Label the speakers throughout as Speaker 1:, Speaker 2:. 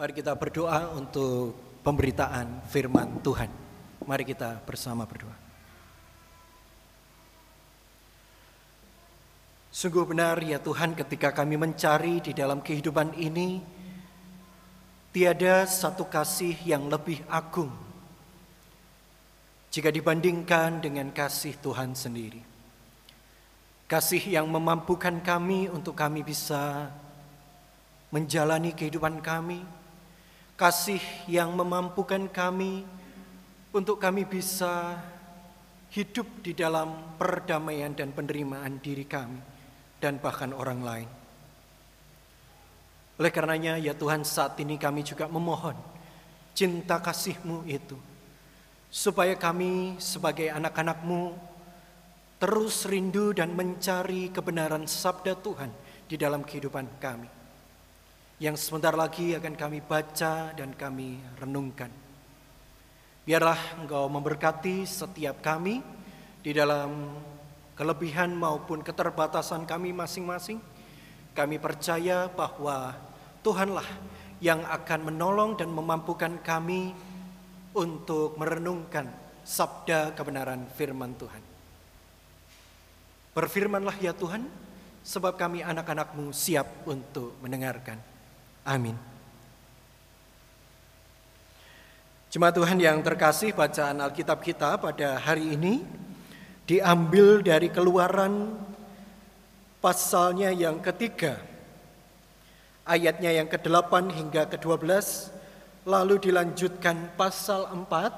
Speaker 1: Mari kita berdoa untuk pemberitaan firman Tuhan. Mari kita bersama berdoa. Sungguh benar ya Tuhan ketika kami mencari di dalam kehidupan ini Tiada satu kasih yang lebih agung Jika dibandingkan dengan kasih Tuhan sendiri Kasih yang memampukan kami untuk kami bisa menjalani kehidupan kami kasih yang memampukan kami untuk kami bisa hidup di dalam perdamaian dan penerimaan diri kami dan bahkan orang lain. Oleh karenanya ya Tuhan saat ini kami juga memohon cinta kasih-Mu itu supaya kami sebagai anak-anak-Mu terus rindu dan mencari kebenaran sabda Tuhan di dalam kehidupan kami yang sebentar lagi akan kami baca dan kami renungkan. Biarlah Engkau memberkati setiap kami di dalam kelebihan maupun keterbatasan kami masing-masing. Kami percaya bahwa Tuhanlah yang akan menolong dan memampukan kami untuk merenungkan sabda kebenaran firman Tuhan. Berfirmanlah ya Tuhan, sebab kami anak-anakmu siap untuk mendengarkan. Amin. Jemaat Tuhan yang terkasih, bacaan Alkitab kita pada hari ini diambil dari keluaran pasalnya yang ketiga, ayatnya yang ke-8 hingga ke-12, lalu dilanjutkan pasal 4,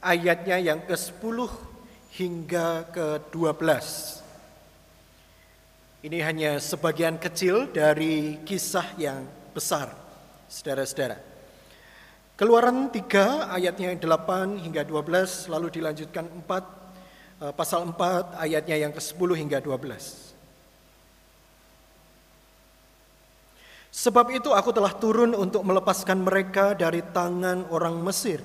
Speaker 1: ayatnya yang ke-10 hingga ke-12. Ini hanya sebagian kecil dari kisah yang besar, saudara-saudara. Keluaran 3 ayatnya yang 8 hingga 12 lalu dilanjutkan 4 eh, pasal 4 ayatnya yang ke-10 hingga 12. Sebab itu aku telah turun untuk melepaskan mereka dari tangan orang Mesir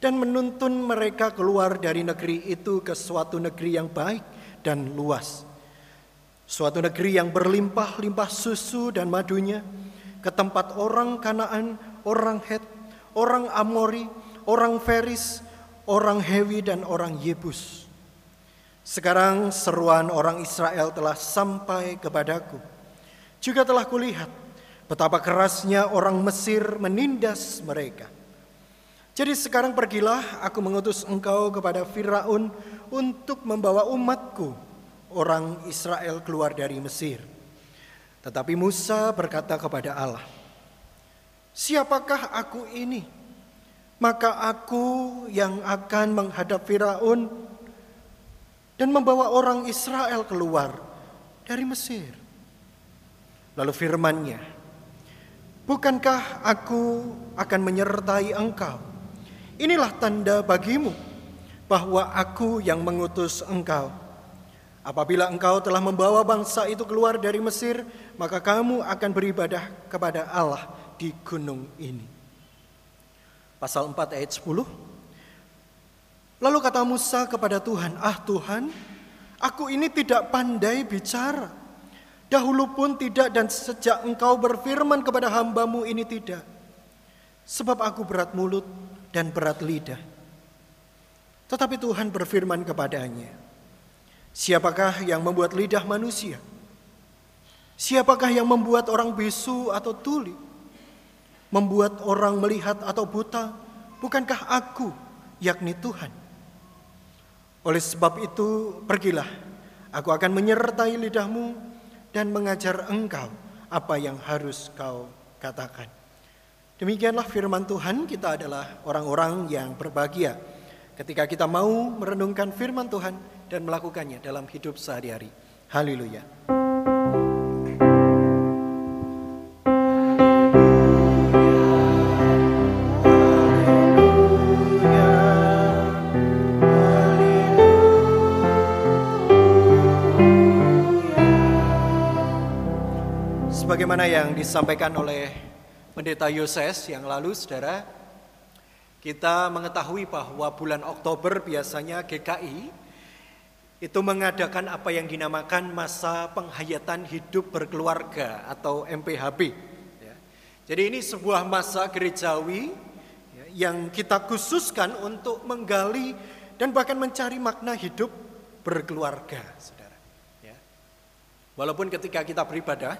Speaker 1: dan menuntun mereka keluar dari negeri itu ke suatu negeri yang baik dan luas. Suatu negeri yang berlimpah-limpah susu dan madunya, ke tempat orang Kanaan, orang Het, orang Amori, orang Feris, orang Hewi dan orang Yebus. Sekarang seruan orang Israel telah sampai kepadaku. Juga telah kulihat betapa kerasnya orang Mesir menindas mereka. Jadi sekarang pergilah aku mengutus engkau kepada Firaun untuk membawa umatku orang Israel keluar dari Mesir. Tetapi Musa berkata kepada Allah, "Siapakah aku ini? Maka aku yang akan menghadap Firaun dan membawa orang Israel keluar dari Mesir." Lalu firman-Nya, "Bukankah aku akan menyertai engkau? Inilah tanda bagimu bahwa aku yang mengutus engkau." Apabila engkau telah membawa bangsa itu keluar dari Mesir, maka kamu akan beribadah kepada Allah di gunung ini. Pasal 4 ayat 10. Lalu kata Musa kepada Tuhan, "Ah Tuhan, aku ini tidak pandai bicara. Dahulu pun tidak dan sejak engkau berfirman kepada hambamu ini tidak. Sebab aku berat mulut dan berat lidah." Tetapi Tuhan berfirman kepadanya, Siapakah yang membuat lidah manusia? Siapakah yang membuat orang bisu atau tuli? Membuat orang melihat atau buta? Bukankah aku, yakni Tuhan? Oleh sebab itu, pergilah. Aku akan menyertai lidahmu dan mengajar engkau apa yang harus kau katakan. Demikianlah firman Tuhan, kita adalah orang-orang yang berbahagia ketika kita mau merenungkan firman Tuhan dan melakukannya dalam hidup sehari-hari. Haleluya. Sebagaimana yang disampaikan oleh Pendeta Yoses yang lalu, saudara, kita mengetahui bahwa bulan Oktober biasanya GKI itu mengadakan apa yang dinamakan masa penghayatan hidup berkeluarga atau MPHB. Ya. Jadi ini sebuah masa gerejawi ya, yang kita khususkan untuk menggali dan bahkan mencari makna hidup berkeluarga, saudara. Ya. Walaupun ketika kita beribadah,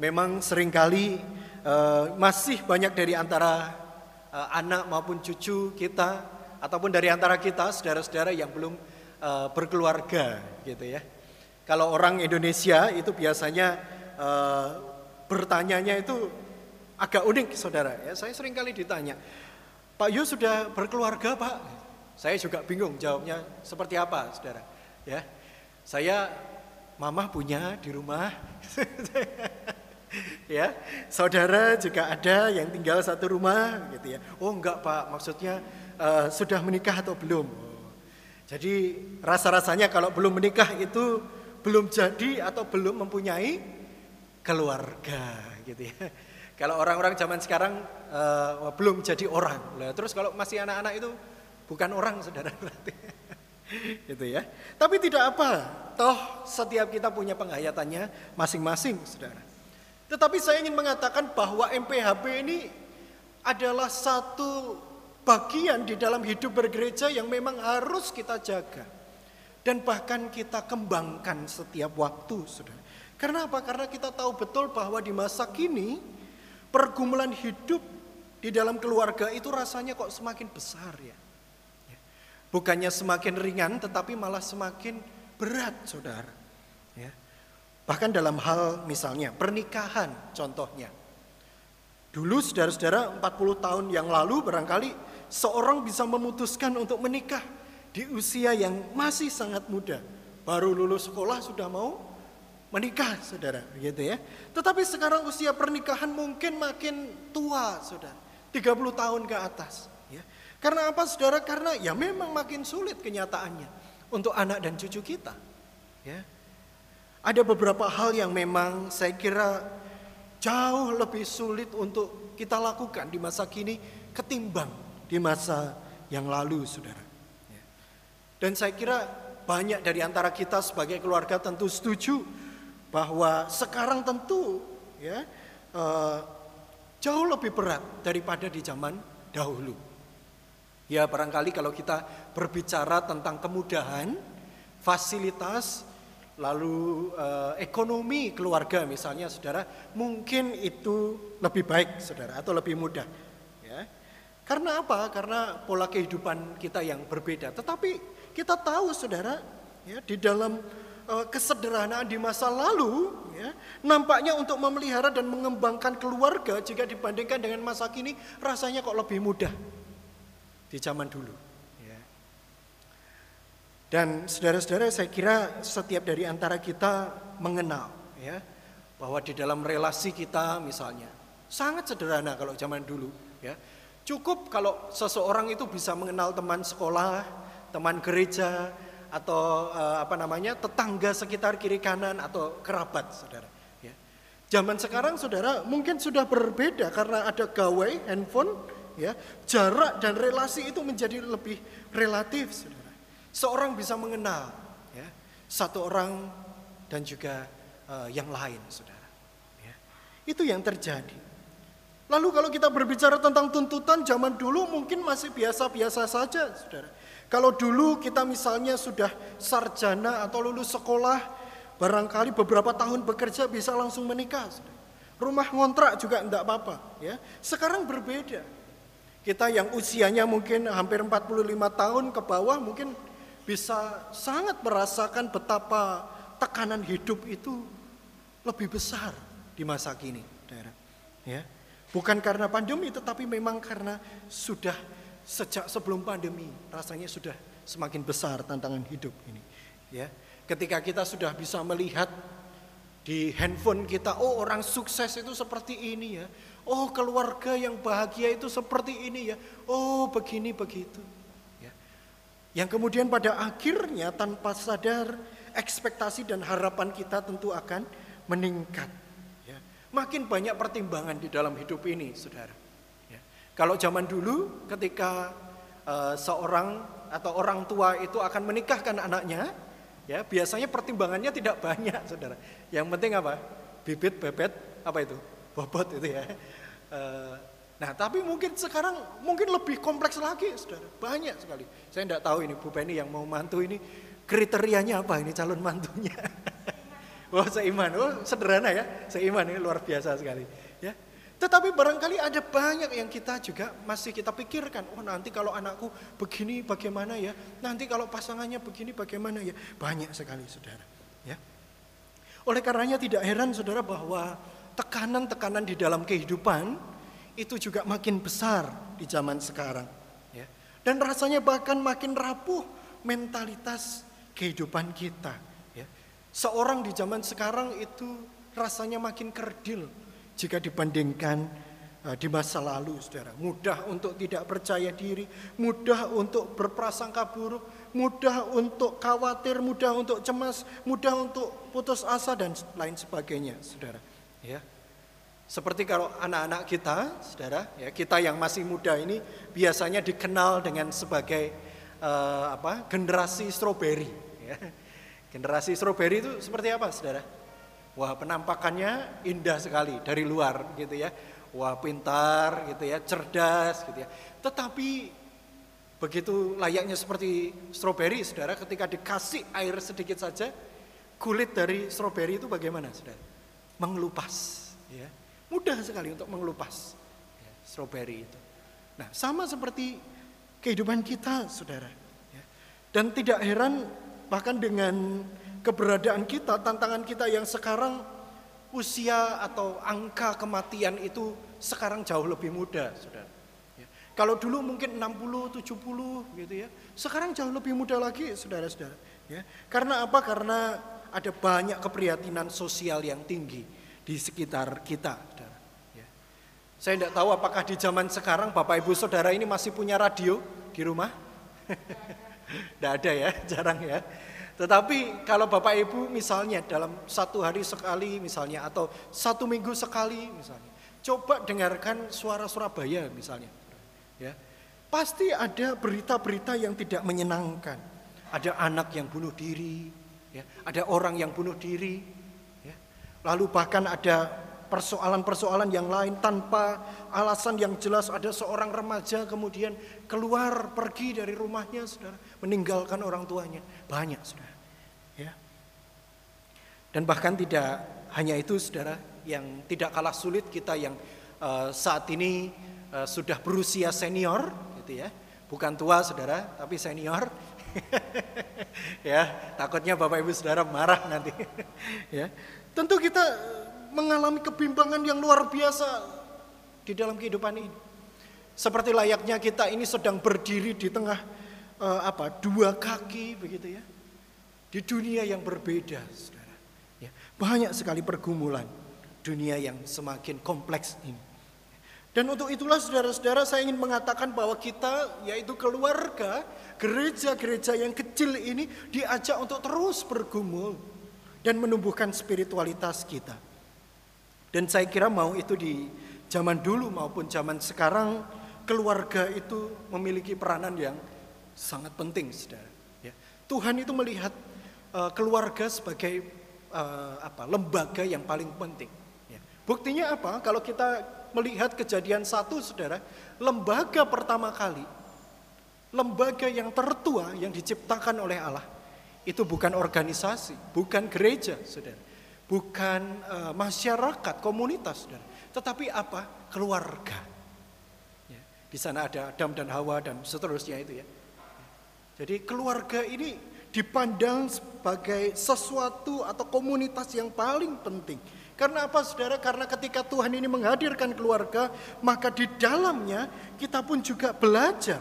Speaker 1: memang sering kali uh, masih banyak dari antara uh, anak maupun cucu kita ataupun dari antara kita saudara-saudara yang belum uh, berkeluarga, gitu ya. Kalau orang Indonesia itu biasanya uh, bertanyanya itu agak unik, saudara. Ya, saya sering kali ditanya, Pak Yu sudah berkeluarga, Pak? Saya juga bingung jawabnya seperti apa, saudara. Ya, saya mama punya di rumah. ya, saudara juga ada yang tinggal satu rumah, gitu ya. Oh enggak pak, maksudnya uh, sudah menikah atau belum? Jadi rasa-rasanya kalau belum menikah itu belum jadi atau belum mempunyai keluarga, gitu ya. Kalau orang-orang zaman sekarang uh, belum jadi orang, lah terus kalau masih anak-anak itu bukan orang, saudara berarti gitu ya. Tapi tidak apa, toh setiap kita punya penghayatannya masing-masing, saudara. Tetapi saya ingin mengatakan bahwa MPHB ini adalah satu bagian di dalam hidup bergereja yang memang harus kita jaga. Dan bahkan kita kembangkan setiap waktu, saudara. Karena apa? Karena kita tahu betul bahwa di masa kini, pergumulan hidup di dalam keluarga itu rasanya kok semakin besar ya. Bukannya semakin ringan tetapi malah semakin berat saudara. Ya. Bahkan dalam hal misalnya pernikahan contohnya. Dulu saudara-saudara 40 tahun yang lalu barangkali seorang bisa memutuskan untuk menikah di usia yang masih sangat muda. Baru lulus sekolah sudah mau menikah saudara gitu ya. Tetapi sekarang usia pernikahan mungkin makin tua saudara. 30 tahun ke atas. Karena apa saudara? Karena ya memang makin sulit kenyataannya untuk anak dan cucu kita. Ya. Ada beberapa hal yang memang saya kira jauh lebih sulit untuk kita lakukan di masa kini ketimbang di masa yang lalu, saudara. Ya. Dan saya kira banyak dari antara kita sebagai keluarga tentu setuju bahwa sekarang tentu ya uh, jauh lebih berat daripada di zaman dahulu. Ya barangkali kalau kita berbicara tentang kemudahan, fasilitas, lalu eh, ekonomi keluarga misalnya saudara, mungkin itu lebih baik saudara atau lebih mudah. Ya. Karena apa? Karena pola kehidupan kita yang berbeda. Tetapi kita tahu saudara, ya di dalam eh, kesederhanaan di masa lalu, ya, nampaknya untuk memelihara dan mengembangkan keluarga jika dibandingkan dengan masa kini rasanya kok lebih mudah di zaman dulu. Dan saudara-saudara saya kira setiap dari antara kita mengenal ya bahwa di dalam relasi kita misalnya sangat sederhana kalau zaman dulu ya. Cukup kalau seseorang itu bisa mengenal teman sekolah, teman gereja atau uh, apa namanya tetangga sekitar kiri kanan atau kerabat saudara. Ya. Zaman sekarang saudara mungkin sudah berbeda karena ada gawai handphone ya jarak dan relasi itu menjadi lebih relatif saudara seorang bisa mengenal ya. Satu orang dan juga uh, yang lain saudara ya. itu yang terjadi. Lalu kalau kita berbicara tentang tuntutan zaman dulu mungkin masih biasa-biasa saja saudara. Kalau dulu kita misalnya sudah sarjana atau lulus sekolah barangkali beberapa tahun bekerja bisa langsung menikah saudara. rumah ngontrak juga enggak apa-apa ya. Sekarang berbeda. Kita yang usianya mungkin hampir 45 tahun ke bawah mungkin bisa sangat merasakan betapa tekanan hidup itu lebih besar di masa kini, daerah. Ya. Bukan karena pandemi tetapi memang karena sudah sejak sebelum pandemi rasanya sudah semakin besar tantangan hidup ini. Ya. Ketika kita sudah bisa melihat di handphone kita, oh orang sukses itu seperti ini ya. Oh keluarga yang bahagia itu seperti ini ya. Oh begini begitu. Ya. Yang kemudian pada akhirnya tanpa sadar ekspektasi dan harapan kita tentu akan meningkat. Ya. Makin banyak pertimbangan di dalam hidup ini saudara. Ya. Kalau zaman dulu ketika uh, seorang atau orang tua itu akan menikahkan anaknya, ya biasanya pertimbangannya tidak banyak saudara. Yang penting apa? Bibit, bebet, apa itu? Bobot itu ya Eh, nah, tapi mungkin sekarang mungkin lebih kompleks lagi, saudara. Banyak sekali. Saya tidak tahu ini Bu Penny yang mau mantu ini kriterianya apa ini calon mantunya. Wah oh, seiman, oh sederhana ya, seiman ini luar biasa sekali. Ya, tetapi barangkali ada banyak yang kita juga masih kita pikirkan. Oh nanti kalau anakku begini bagaimana ya? Nanti kalau pasangannya begini bagaimana ya? Banyak sekali saudara. Ya. Oleh karenanya tidak heran saudara bahwa tekanan-tekanan di dalam kehidupan itu juga makin besar di zaman sekarang. Ya. Dan rasanya bahkan makin rapuh mentalitas kehidupan kita Seorang di zaman sekarang itu rasanya makin kerdil jika dibandingkan uh, di masa lalu, saudara. Mudah untuk tidak percaya diri, mudah untuk berprasangka buruk, mudah untuk khawatir, mudah untuk cemas, mudah untuk putus asa dan lain sebagainya, saudara. Ya. Seperti kalau anak-anak kita, saudara, ya kita yang masih muda ini biasanya dikenal dengan sebagai uh, apa? generasi stroberi. Ya Generasi stroberi itu seperti apa, saudara? Wah, penampakannya indah sekali dari luar, gitu ya. Wah, pintar, gitu ya, cerdas, gitu ya. Tetapi begitu layaknya seperti stroberi, saudara, ketika dikasih air sedikit saja, kulit dari stroberi itu bagaimana, saudara? Mengelupas, ya. Mudah sekali untuk mengelupas ya, stroberi itu. Nah, sama seperti kehidupan kita, saudara. Ya. Dan tidak heran Bahkan dengan keberadaan kita, tantangan kita yang sekarang usia atau angka kematian itu sekarang jauh lebih muda, saudara. Ya. Kalau dulu mungkin 60, 70 gitu ya. Sekarang jauh lebih muda lagi, saudara-saudara. Ya. Karena apa? Karena ada banyak keprihatinan sosial yang tinggi di sekitar kita. Saya tidak tahu apakah di zaman sekarang Bapak Ibu Saudara ini masih punya radio di rumah? Tidak ada ya, jarang ya. Tetapi kalau Bapak Ibu misalnya dalam satu hari sekali misalnya atau satu minggu sekali misalnya, coba dengarkan suara Surabaya misalnya. Ya, pasti ada berita-berita yang tidak menyenangkan. Ada anak yang bunuh diri, ya, ada orang yang bunuh diri, ya. lalu bahkan ada persoalan-persoalan yang lain tanpa alasan yang jelas. Ada seorang remaja kemudian keluar pergi dari rumahnya saudara. Meninggalkan orang tuanya. Banyak saudara. Ya. Dan bahkan tidak hanya itu saudara yang tidak kalah sulit kita yang uh, saat ini uh, sudah berusia senior gitu ya. Bukan tua saudara tapi senior. Ya takutnya bapak ibu saudara marah nanti. Ya. Tentu kita mengalami kebimbangan yang luar biasa di dalam kehidupan ini. Seperti layaknya kita ini sedang berdiri di tengah uh, apa dua kaki begitu ya. Di dunia yang berbeda, Saudara. Ya, banyak sekali pergumulan dunia yang semakin kompleks ini. Dan untuk itulah saudara-saudara saya ingin mengatakan bahwa kita yaitu keluarga, gereja-gereja yang kecil ini diajak untuk terus bergumul dan menumbuhkan spiritualitas kita. Dan saya kira mau itu di zaman dulu maupun zaman sekarang keluarga itu memiliki peranan yang sangat penting, saudara. Ya. Tuhan itu melihat uh, keluarga sebagai uh, apa lembaga yang paling penting. Ya. Buktinya apa? Kalau kita melihat kejadian satu, saudara, lembaga pertama kali, lembaga yang tertua yang diciptakan oleh Allah, itu bukan organisasi, bukan gereja, saudara bukan uh, masyarakat, komunitas, saudara. tetapi apa? Keluarga. Ya, di sana ada Adam dan Hawa dan seterusnya itu ya. Jadi keluarga ini dipandang sebagai sesuatu atau komunitas yang paling penting. Karena apa saudara? Karena ketika Tuhan ini menghadirkan keluarga, maka di dalamnya kita pun juga belajar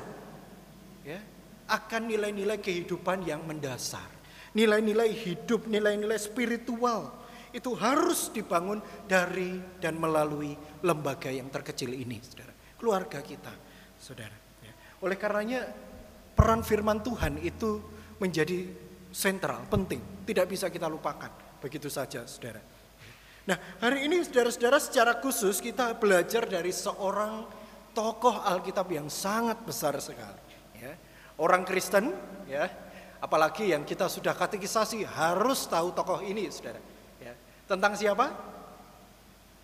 Speaker 1: ya, akan nilai-nilai kehidupan yang mendasar. Nilai-nilai hidup, nilai-nilai spiritual itu harus dibangun dari dan melalui lembaga yang terkecil ini, saudara. Keluarga kita, saudara. Ya. Oleh karenanya peran firman Tuhan itu menjadi sentral, penting. Tidak bisa kita lupakan. Begitu saja, saudara. Nah, hari ini saudara-saudara secara khusus kita belajar dari seorang tokoh Alkitab yang sangat besar sekali. Ya. Orang Kristen, ya, apalagi yang kita sudah katekisasi harus tahu tokoh ini, saudara. Tentang siapa?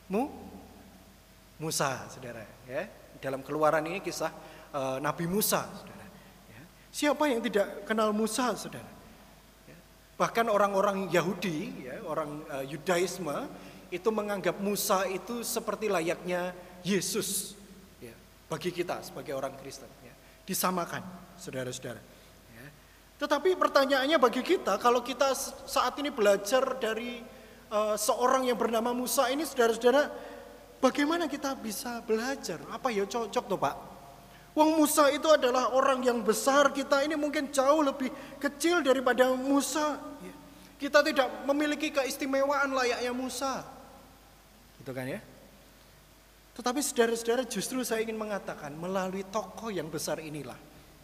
Speaker 1: Mu? Musa, saudara. Ya, dalam keluaran ini kisah uh, Nabi Musa, saudara. Ya. Siapa yang tidak kenal Musa, saudara? Ya. Bahkan orang-orang Yahudi, ya, orang uh, Yudaisme itu menganggap Musa itu seperti layaknya Yesus ya, bagi kita sebagai orang Kristen. Ya. Disamakan, saudara-saudara. Ya. Tetapi pertanyaannya bagi kita, kalau kita saat ini belajar dari uh, seorang yang bernama Musa ini, saudara-saudara, Bagaimana kita bisa belajar? Apa ya cocok tuh Pak? Wong Musa itu adalah orang yang besar, kita ini mungkin jauh lebih kecil daripada Musa. Kita tidak memiliki keistimewaan layaknya Musa. Gitu kan ya? Tetapi saudara-saudara justru saya ingin mengatakan melalui tokoh yang besar inilah.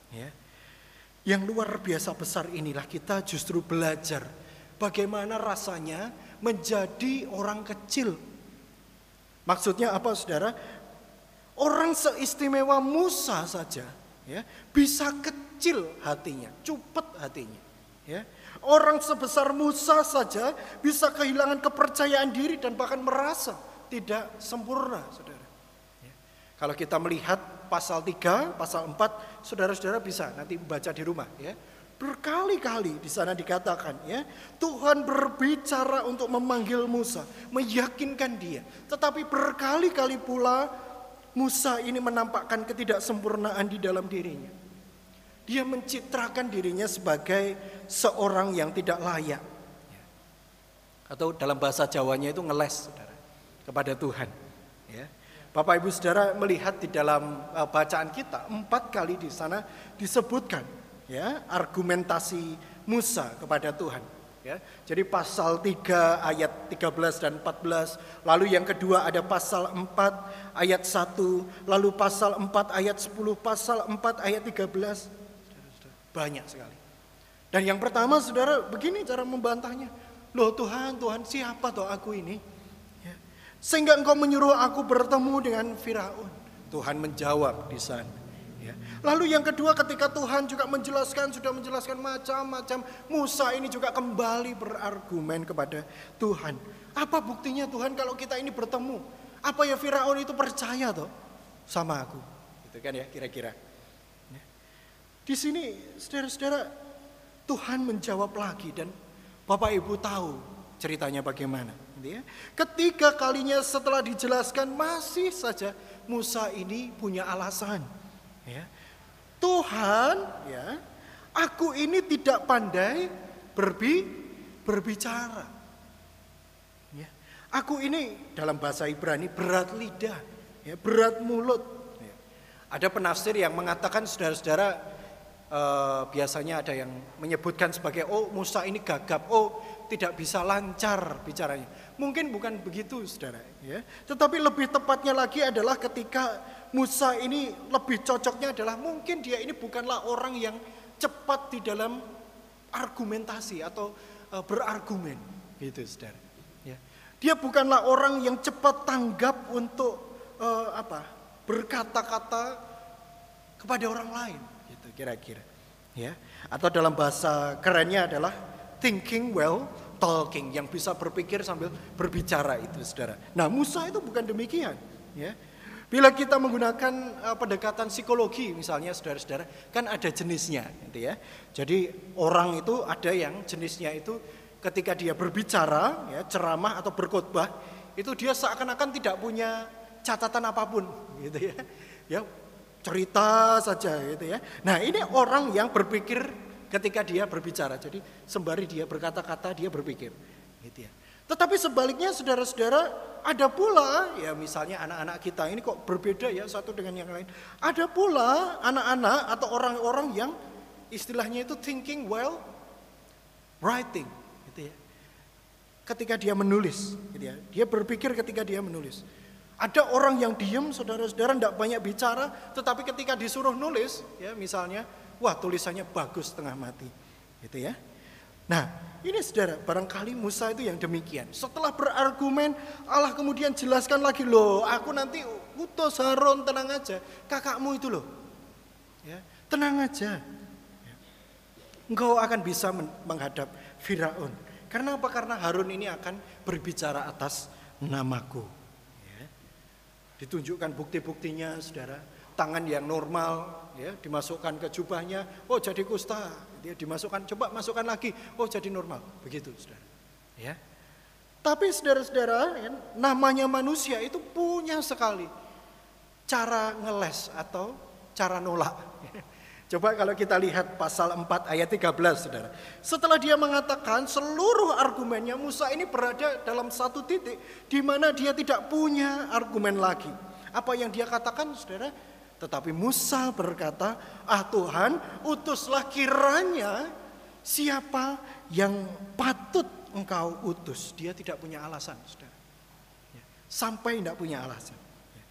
Speaker 1: Ya, yang luar biasa besar inilah kita justru belajar bagaimana rasanya menjadi orang kecil Maksudnya apa saudara? Orang seistimewa Musa saja ya, bisa kecil hatinya, cupet hatinya. Ya. Orang sebesar Musa saja bisa kehilangan kepercayaan diri dan bahkan merasa tidak sempurna, saudara. Ya. Kalau kita melihat pasal 3, pasal 4, saudara-saudara bisa nanti baca di rumah. Ya. Berkali-kali di sana dikatakan ya, Tuhan berbicara untuk memanggil Musa, meyakinkan dia. Tetapi berkali-kali pula Musa ini menampakkan ketidaksempurnaan di dalam dirinya. Dia mencitrakan dirinya sebagai seorang yang tidak layak. Atau dalam bahasa Jawanya itu ngeles saudara, kepada Tuhan. Ya. Bapak Ibu Saudara melihat di dalam uh, bacaan kita empat kali di sana disebutkan ya argumentasi Musa kepada Tuhan ya. Jadi pasal 3 ayat 13 dan 14, lalu yang kedua ada pasal 4 ayat 1, lalu pasal 4 ayat 10, pasal 4 ayat 13. Banyak sekali. Dan yang pertama Saudara, begini cara membantahnya. Loh Tuhan, Tuhan siapa toh aku ini? Ya. Sehingga engkau menyuruh aku bertemu dengan Firaun. Tuhan menjawab di sana. Ya. Lalu yang kedua ketika Tuhan juga menjelaskan, sudah menjelaskan macam-macam. Musa ini juga kembali berargumen kepada Tuhan. Apa buktinya Tuhan kalau kita ini bertemu? Apa ya Firaun itu percaya toh sama aku? Itu kan ya kira-kira. Ya. Di sini saudara-saudara Tuhan menjawab lagi dan Bapak Ibu tahu ceritanya bagaimana. Gitu ya. Ketiga kalinya setelah dijelaskan masih saja Musa ini punya alasan Ya. Tuhan, ya, aku ini tidak pandai berbi, berbicara. Ya. Aku ini dalam bahasa Ibrani berat lidah, ya, berat mulut. Ya. Ada penafsir yang mengatakan saudara-saudara eh, biasanya ada yang menyebutkan sebagai oh Musa ini gagap, oh tidak bisa lancar bicaranya. Mungkin bukan begitu, saudara. Ya, tetapi lebih tepatnya lagi adalah ketika Musa ini lebih cocoknya adalah mungkin dia ini bukanlah orang yang cepat di dalam argumentasi atau uh, berargumen. Gitu saudara ya. Dia bukanlah orang yang cepat tanggap untuk uh, apa berkata-kata kepada orang lain. Gitu kira-kira. Ya. Atau dalam bahasa kerennya adalah thinking well talking. Yang bisa berpikir sambil berbicara itu saudara nah Musa itu bukan demikian. Ya Bila kita menggunakan uh, pendekatan psikologi misalnya saudara-saudara, kan ada jenisnya gitu ya. Jadi orang itu ada yang jenisnya itu ketika dia berbicara ya, ceramah atau berkhotbah, itu dia seakan-akan tidak punya catatan apa pun gitu ya. Ya cerita saja gitu ya. Nah, ini orang yang berpikir ketika dia berbicara. Jadi sembari dia berkata-kata dia berpikir gitu ya. Tetapi sebaliknya saudara-saudara ada pula ya misalnya anak-anak kita ini kok berbeda ya satu dengan yang lain. Ada pula anak-anak atau orang-orang yang istilahnya itu thinking well writing gitu ya. Ketika dia menulis gitu ya. Dia berpikir ketika dia menulis. Ada orang yang diam saudara-saudara tidak banyak bicara tetapi ketika disuruh nulis ya misalnya wah tulisannya bagus setengah mati gitu ya. Nah, ini saudara, barangkali Musa itu yang demikian. Setelah berargumen, Allah kemudian jelaskan lagi, loh aku nanti utus Harun, tenang aja. Kakakmu itu loh. Ya, tenang aja. Ya. Engkau akan bisa menghadap Firaun. Karena apa? Karena Harun ini akan berbicara atas namaku. Ya. Ditunjukkan bukti-buktinya, saudara. Tangan yang normal, ya, dimasukkan ke jubahnya, oh jadi kusta. Dia dimasukkan, coba masukkan lagi, oh jadi normal. Begitu, saudara. Ya. Tapi saudara-saudara, ya, namanya manusia itu punya sekali cara ngeles atau cara nolak. Coba kalau kita lihat pasal 4 ayat 13 saudara. Setelah dia mengatakan seluruh argumennya Musa ini berada dalam satu titik di mana dia tidak punya argumen lagi. Apa yang dia katakan saudara? Tetapi Musa berkata, ah Tuhan utuslah kiranya siapa yang patut engkau utus. Dia tidak punya alasan saudara. Ya, sampai tidak punya alasan. Ya.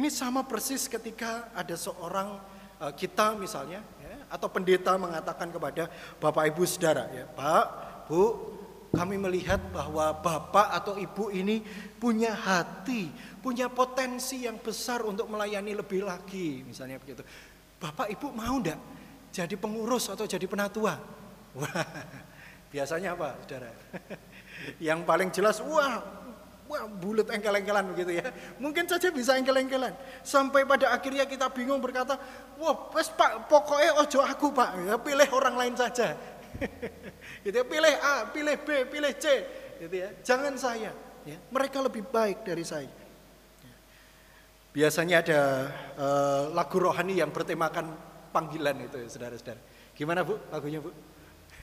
Speaker 1: Ini sama persis ketika ada seorang Eh, kita misalnya ya, atau pendeta mengatakan kepada bapak ibu saudara ya pak bu kami melihat bahwa bapak atau ibu ini punya hati punya potensi yang besar untuk melayani lebih lagi misalnya begitu bapak ibu mau ndak jadi pengurus atau jadi penatua wah biasanya apa saudara yang paling jelas wah wah bulat engkel-engkelan begitu ya. Mungkin saja bisa engkel-engkelan. Sampai pada akhirnya kita bingung berkata, wah wes pak pokoknya ojo aku pak, ya, pilih orang lain saja. gitu ya, pilih A, pilih B, pilih C, gitu ya. Jangan saya. Ya. Mereka lebih baik dari saya. Ya. Biasanya ada uh, lagu rohani yang bertemakan panggilan itu, saudara-saudara. Gimana bu lagunya bu?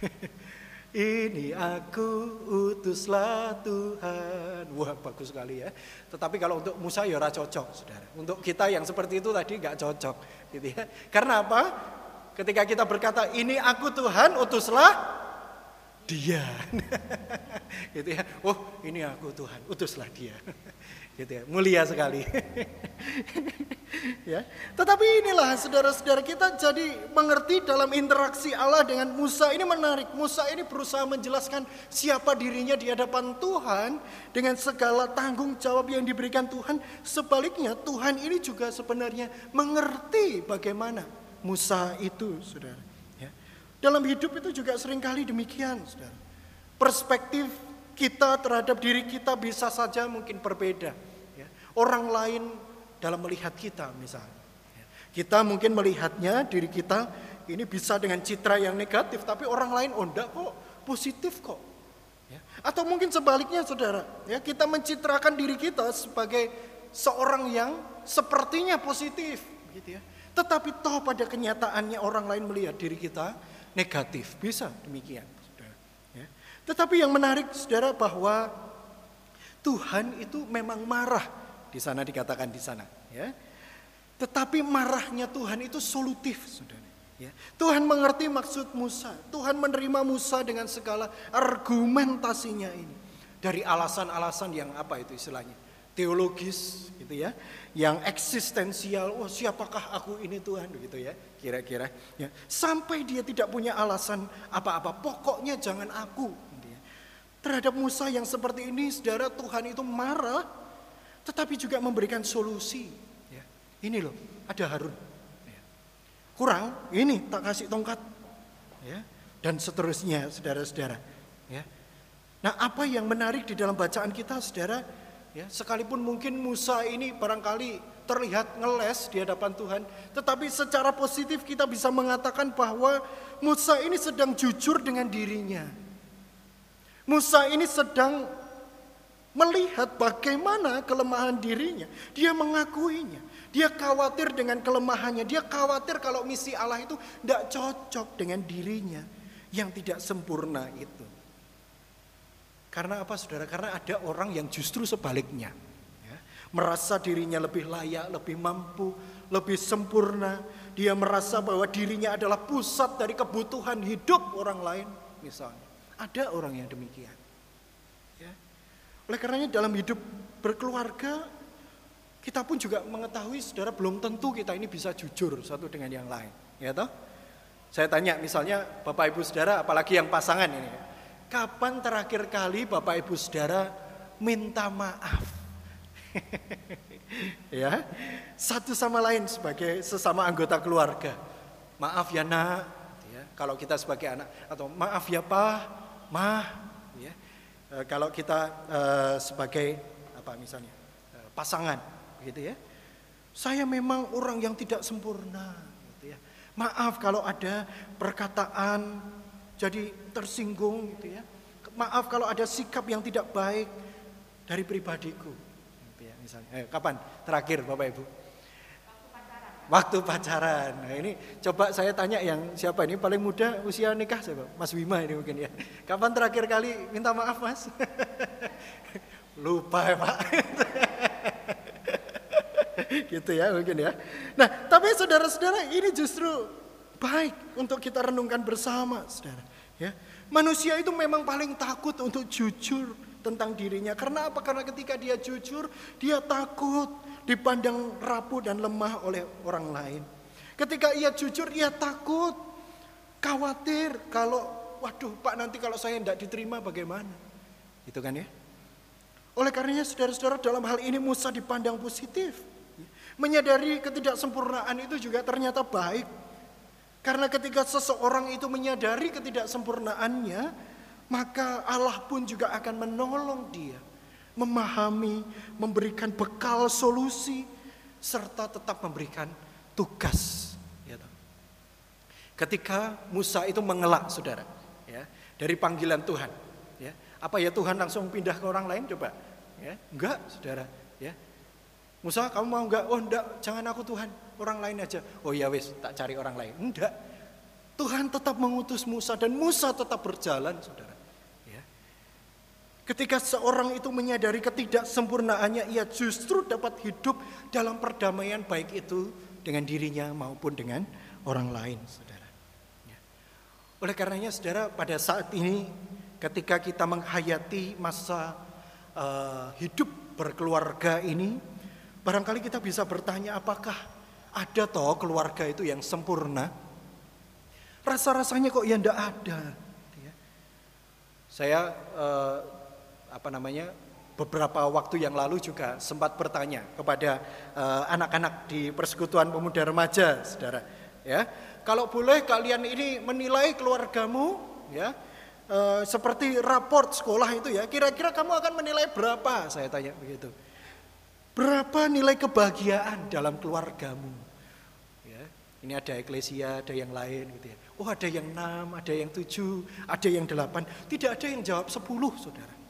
Speaker 1: Ini aku utuslah Tuhan. Wah bagus sekali ya. Tetapi kalau untuk Musa ya ora cocok, saudara. Untuk kita yang seperti itu tadi nggak cocok, gitu ya. Karena apa? Ketika kita berkata ini aku Tuhan, utuslah dia. gitu ya. Oh ini aku Tuhan, utuslah dia gitu ya mulia sekali. Ya. Tetapi inilah saudara-saudara kita jadi mengerti dalam interaksi Allah dengan Musa ini menarik. Musa ini berusaha menjelaskan siapa dirinya di hadapan Tuhan dengan segala tanggung jawab yang diberikan Tuhan. Sebaliknya Tuhan ini juga sebenarnya mengerti bagaimana Musa itu saudara. Ya. Dalam hidup itu juga sering kali demikian saudara. Perspektif kita terhadap diri kita bisa saja mungkin berbeda. Ya. Orang lain dalam melihat kita misalnya. Ya. Kita mungkin melihatnya diri kita ini bisa dengan citra yang negatif, tapi orang lain oh enggak kok, positif kok. Ya. Atau mungkin sebaliknya saudara, ya kita mencitrakan diri kita sebagai seorang yang sepertinya positif, gitu ya. Tetapi toh pada kenyataannya orang lain melihat diri kita negatif, bisa demikian. Tetapi yang menarik saudara bahwa Tuhan itu memang marah di sana dikatakan di sana ya. Tetapi marahnya Tuhan itu solutif saudara. Ya. Tuhan mengerti maksud Musa. Tuhan menerima Musa dengan segala argumentasinya ini. Dari alasan-alasan yang apa itu istilahnya? Teologis gitu ya. Yang eksistensial. Oh siapakah aku ini Tuhan begitu ya. Kira-kira. Ya. Sampai dia tidak punya alasan apa-apa. Pokoknya jangan aku Terhadap Musa yang seperti ini, saudara Tuhan itu marah, tetapi juga memberikan solusi. Ya. Ini loh, ada Harun. Ya. Kurang, ini tak kasih tongkat. Ya. Dan seterusnya, saudara-saudara. Ya. Nah, apa yang menarik di dalam bacaan kita, saudara? Ya, sekalipun mungkin Musa ini barangkali terlihat ngeles di hadapan Tuhan, tetapi secara positif kita bisa mengatakan bahwa Musa ini sedang jujur dengan dirinya. Musa ini sedang melihat bagaimana kelemahan dirinya. Dia mengakuinya. Dia khawatir dengan kelemahannya. Dia khawatir kalau misi Allah itu tidak cocok dengan dirinya yang tidak sempurna itu. Karena apa saudara? Karena ada orang yang justru sebaliknya. Ya, merasa dirinya lebih layak, lebih mampu, lebih sempurna. Dia merasa bahwa dirinya adalah pusat dari kebutuhan hidup orang lain misalnya. Ada orang yang demikian. Ya. Oleh karenanya dalam hidup berkeluarga kita pun juga mengetahui saudara belum tentu kita ini bisa jujur satu dengan yang lain. Ya toh? Saya tanya misalnya Bapak Ibu Saudara apalagi yang pasangan ini. Kapan terakhir kali Bapak Ibu Saudara minta maaf? ya, satu sama lain sebagai sesama anggota keluarga. Maaf ya nak, ya, kalau kita sebagai anak atau maaf ya pak, mah ya e, kalau kita e, sebagai apa misalnya e, pasangan gitu ya. Saya memang orang yang tidak sempurna, gitu ya. Maaf kalau ada perkataan jadi tersinggung, gitu ya. Maaf kalau ada sikap yang tidak baik dari pribadiku. Gitu ya, misalnya, eh, kapan terakhir Bapak Ibu? Waktu pacaran. Nah ini coba saya tanya yang siapa ini paling muda usia nikah siapa? Mas Wima ini mungkin ya. Kapan terakhir kali minta maaf Mas? Lupa ya Pak. gitu ya mungkin ya. Nah tapi saudara-saudara ini justru baik untuk kita renungkan bersama saudara. Ya, manusia itu memang paling takut untuk jujur tentang dirinya. Karena apa? Karena ketika dia jujur, dia takut dipandang rapuh dan lemah oleh orang lain. Ketika ia jujur, ia takut, khawatir kalau, waduh Pak nanti kalau saya tidak diterima bagaimana? Itu kan ya? Oleh karenanya saudara-saudara dalam hal ini Musa dipandang positif. Menyadari ketidaksempurnaan itu juga ternyata baik. Karena ketika seseorang itu menyadari ketidaksempurnaannya, maka Allah pun juga akan menolong dia memahami, memberikan bekal solusi, serta tetap memberikan tugas. Ya, Ketika Musa itu mengelak, saudara, ya, dari panggilan Tuhan, ya, apa ya Tuhan langsung pindah ke orang lain? Coba, ya, enggak, saudara, ya. Musa, kamu mau enggak? Oh, enggak, jangan aku Tuhan, orang lain aja. Oh ya wis, tak cari orang lain. Enggak. Tuhan tetap mengutus Musa dan Musa tetap berjalan, saudara. Ketika seorang itu menyadari ketidaksempurnaannya, ia justru dapat hidup dalam perdamaian baik itu dengan dirinya maupun dengan orang lain, saudara. Ya. Oleh karenanya, saudara, pada saat ini ketika kita menghayati masa uh, hidup berkeluarga ini, barangkali kita bisa bertanya apakah ada toh keluarga itu yang sempurna? Rasa-rasanya kok ya ndak ada. Ya. Saya uh, apa namanya beberapa waktu yang lalu juga sempat bertanya kepada eh, anak-anak uh, di persekutuan pemuda remaja, saudara. Ya, kalau boleh kalian ini menilai keluargamu, ya, uh, seperti raport sekolah itu ya, kira-kira kamu akan menilai berapa? Saya tanya begitu. Berapa nilai kebahagiaan dalam keluargamu? Ya, ini ada eklesia, ada yang lain gitu ya. Oh ada yang enam, ada yang tujuh, ada yang delapan. Tidak ada yang jawab sepuluh, saudara.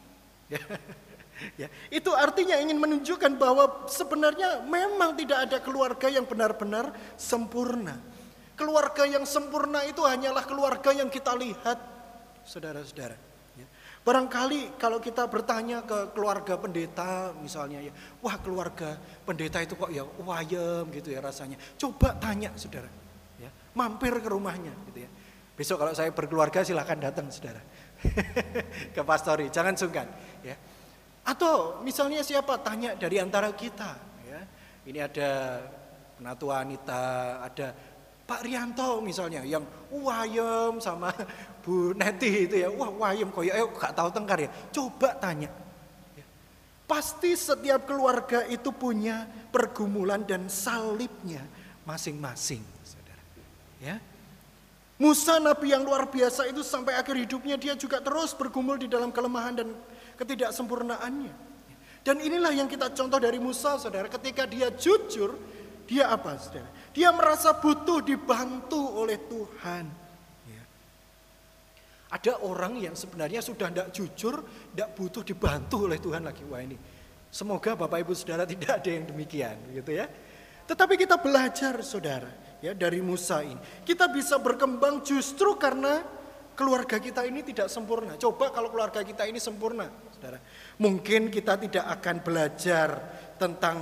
Speaker 1: Ya. itu artinya ingin menunjukkan bahwa sebenarnya memang tidak ada keluarga yang benar-benar sempurna. Keluarga yang sempurna itu hanyalah keluarga yang kita lihat, saudara-saudara. Ya. Barangkali kalau kita bertanya ke keluarga pendeta misalnya ya, wah keluarga pendeta itu kok ya wayem gitu ya rasanya. Coba tanya saudara, ya, mampir ke rumahnya gitu ya. Besok kalau saya berkeluarga silahkan datang saudara. ke pastori, jangan sungkan ya. Atau misalnya siapa tanya dari antara kita ya. Ini ada penatu wanita, ada Pak Rianto misalnya yang wayem sama Bu Neti itu ya, wah wayem kok ya, gak tahu tengkar ya. Coba tanya. Ya. Pasti setiap keluarga itu punya pergumulan dan salibnya masing-masing, saudara. Ya, Musa nabi yang luar biasa itu sampai akhir hidupnya dia juga terus bergumul di dalam kelemahan dan ketidaksempurnaannya. Dan inilah yang kita contoh dari Musa saudara ketika dia jujur dia apa saudara? Dia merasa butuh dibantu oleh Tuhan. Ya. Ada orang yang sebenarnya sudah tidak jujur, tidak butuh dibantu oleh Tuhan lagi. Wah ini, semoga Bapak Ibu Saudara tidak ada yang demikian, gitu ya. Tetapi kita belajar, saudara, ya dari Musa ini. Kita bisa berkembang justru karena keluarga kita ini tidak sempurna. Coba kalau keluarga kita ini sempurna, saudara. Mungkin kita tidak akan belajar tentang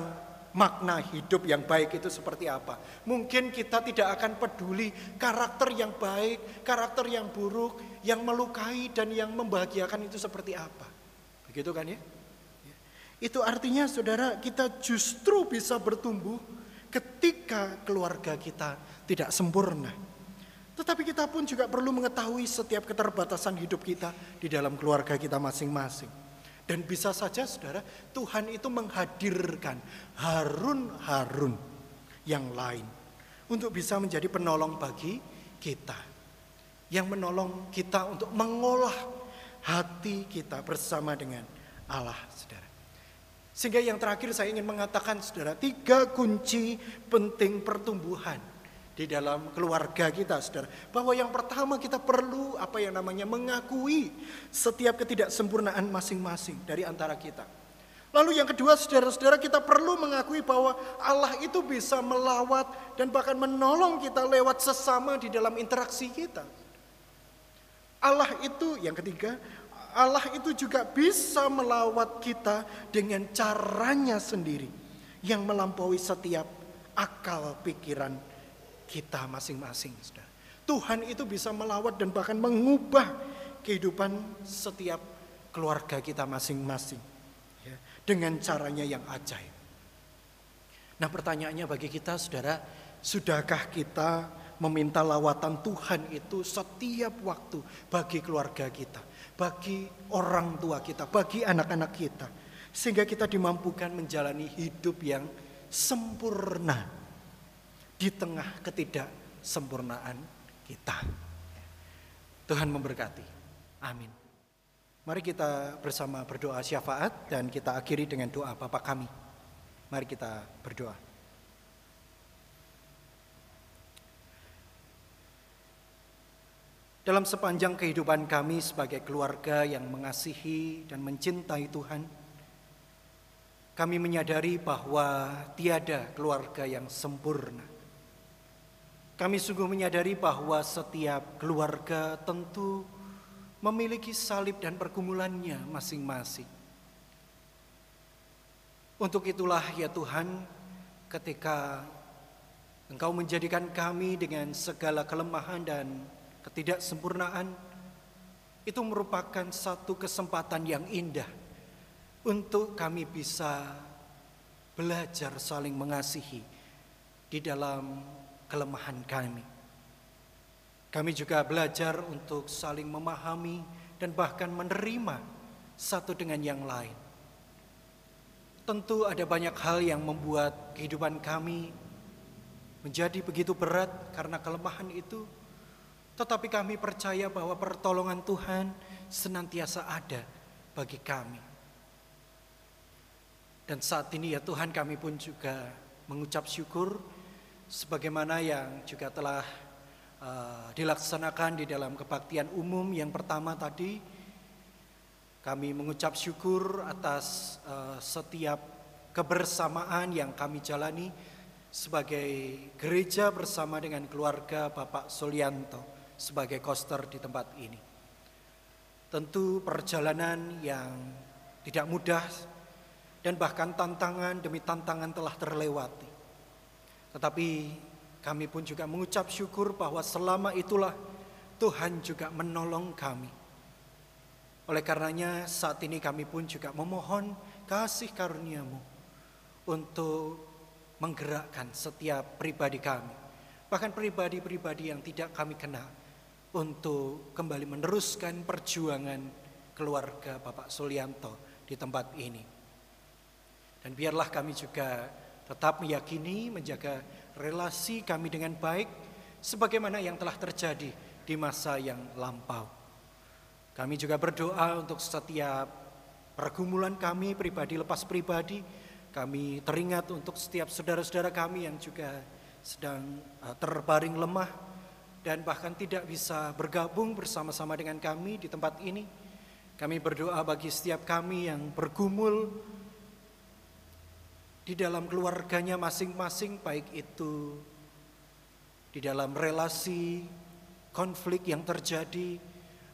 Speaker 1: makna hidup yang baik itu seperti apa. Mungkin kita tidak akan peduli karakter yang baik, karakter yang buruk, yang melukai dan yang membahagiakan itu seperti apa. Begitu kan ya? ya. Itu artinya saudara kita justru bisa bertumbuh ketika keluarga kita tidak sempurna. Tetapi kita pun juga perlu mengetahui setiap keterbatasan hidup kita di dalam keluarga kita masing-masing. Dan bisa saja saudara, Tuhan itu menghadirkan harun-harun yang lain untuk bisa menjadi penolong bagi kita. Yang menolong kita untuk mengolah hati kita bersama dengan Allah, saudara. Sehingga yang terakhir saya ingin mengatakan saudara, tiga kunci penting pertumbuhan di dalam keluarga kita saudara. Bahwa yang pertama kita perlu apa yang namanya mengakui setiap ketidaksempurnaan masing-masing dari antara kita. Lalu yang kedua saudara-saudara kita perlu mengakui bahwa Allah itu bisa melawat dan bahkan menolong kita lewat sesama di dalam interaksi kita. Allah itu yang ketiga Allah itu juga bisa melawat kita dengan caranya sendiri yang melampaui setiap akal pikiran kita masing-masing. Tuhan itu bisa melawat dan bahkan mengubah kehidupan setiap keluarga kita masing-masing ya, dengan caranya yang ajaib. Nah pertanyaannya bagi kita saudara, sudahkah kita meminta lawatan Tuhan itu setiap waktu bagi keluarga kita? Bagi orang tua kita, bagi anak-anak kita. Sehingga kita dimampukan menjalani hidup yang sempurna di tengah ketidaksempurnaan kita. Tuhan memberkati. Amin. Mari kita bersama berdoa syafaat dan kita akhiri dengan doa Bapa kami. Mari kita berdoa. Dalam sepanjang kehidupan kami sebagai keluarga yang mengasihi dan mencintai Tuhan, kami menyadari bahwa tiada keluarga yang sempurna. Kami sungguh menyadari bahwa setiap keluarga tentu memiliki salib dan pergumulannya masing-masing. Untuk itulah ya Tuhan, ketika Engkau menjadikan kami dengan segala kelemahan dan ketidaksempurnaan itu merupakan satu kesempatan yang indah untuk kami bisa belajar saling mengasihi di dalam kelemahan kami. Kami juga belajar untuk saling memahami dan bahkan menerima satu dengan yang lain. Tentu ada banyak hal yang membuat kehidupan kami menjadi begitu berat karena kelemahan itu. Tetapi kami percaya bahwa pertolongan Tuhan senantiasa ada bagi kami. Dan saat ini ya Tuhan kami pun juga mengucap syukur sebagaimana yang juga telah uh, dilaksanakan di dalam kebaktian umum yang pertama tadi kami mengucap syukur atas uh, setiap kebersamaan yang kami jalani sebagai gereja bersama dengan keluarga Bapak Solianto sebagai koster di tempat ini. Tentu perjalanan yang tidak mudah dan bahkan tantangan demi tantangan telah terlewati. Tetapi kami pun juga mengucap syukur bahwa selama itulah Tuhan juga menolong kami. Oleh karenanya saat ini kami pun juga memohon kasih karuniamu untuk menggerakkan setiap pribadi kami. Bahkan pribadi-pribadi yang tidak kami kenal untuk kembali meneruskan perjuangan keluarga Bapak Sulianto di tempat ini. Dan biarlah kami juga tetap meyakini menjaga relasi kami dengan baik sebagaimana yang telah terjadi di masa yang lampau. Kami juga berdoa untuk setiap pergumulan kami pribadi lepas pribadi. Kami teringat untuk setiap saudara-saudara kami yang juga sedang eh, terbaring lemah dan bahkan tidak bisa bergabung bersama-sama dengan kami di tempat ini. Kami berdoa bagi setiap kami yang bergumul di dalam keluarganya masing-masing, baik itu di dalam relasi, konflik yang terjadi,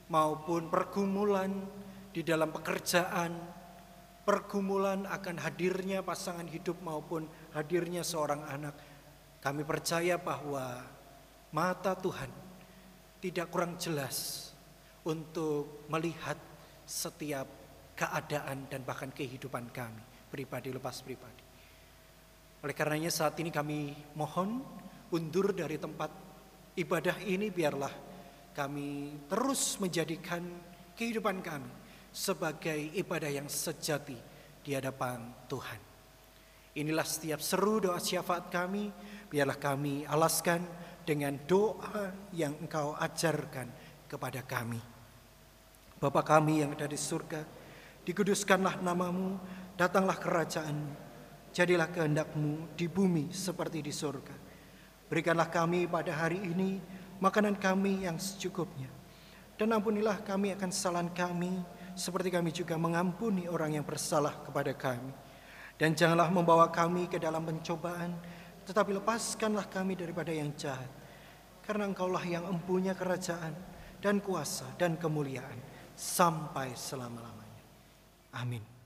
Speaker 1: maupun pergumulan di dalam pekerjaan, pergumulan akan hadirnya pasangan hidup maupun hadirnya seorang anak. Kami percaya bahwa mata Tuhan tidak kurang jelas untuk melihat setiap keadaan dan bahkan kehidupan kami pribadi lepas pribadi. Oleh karenanya saat ini kami mohon undur dari tempat ibadah ini biarlah kami terus menjadikan kehidupan kami sebagai ibadah yang sejati di hadapan Tuhan. Inilah setiap seru doa syafaat kami, biarlah kami alaskan dengan doa yang engkau ajarkan kepada kami. Bapa kami yang ada di surga, dikuduskanlah namamu, Datanglah kerajaanmu, jadilah kehendakmu di bumi seperti di surga. Berikanlah kami pada hari ini makanan kami yang secukupnya. Dan ampunilah kami akan kesalahan kami, seperti kami juga mengampuni orang yang bersalah kepada kami. Dan janganlah membawa kami ke dalam pencobaan, tetapi lepaskanlah kami daripada yang jahat. Karena engkaulah yang empunya kerajaan dan kuasa dan kemuliaan sampai selama-lamanya. Amin.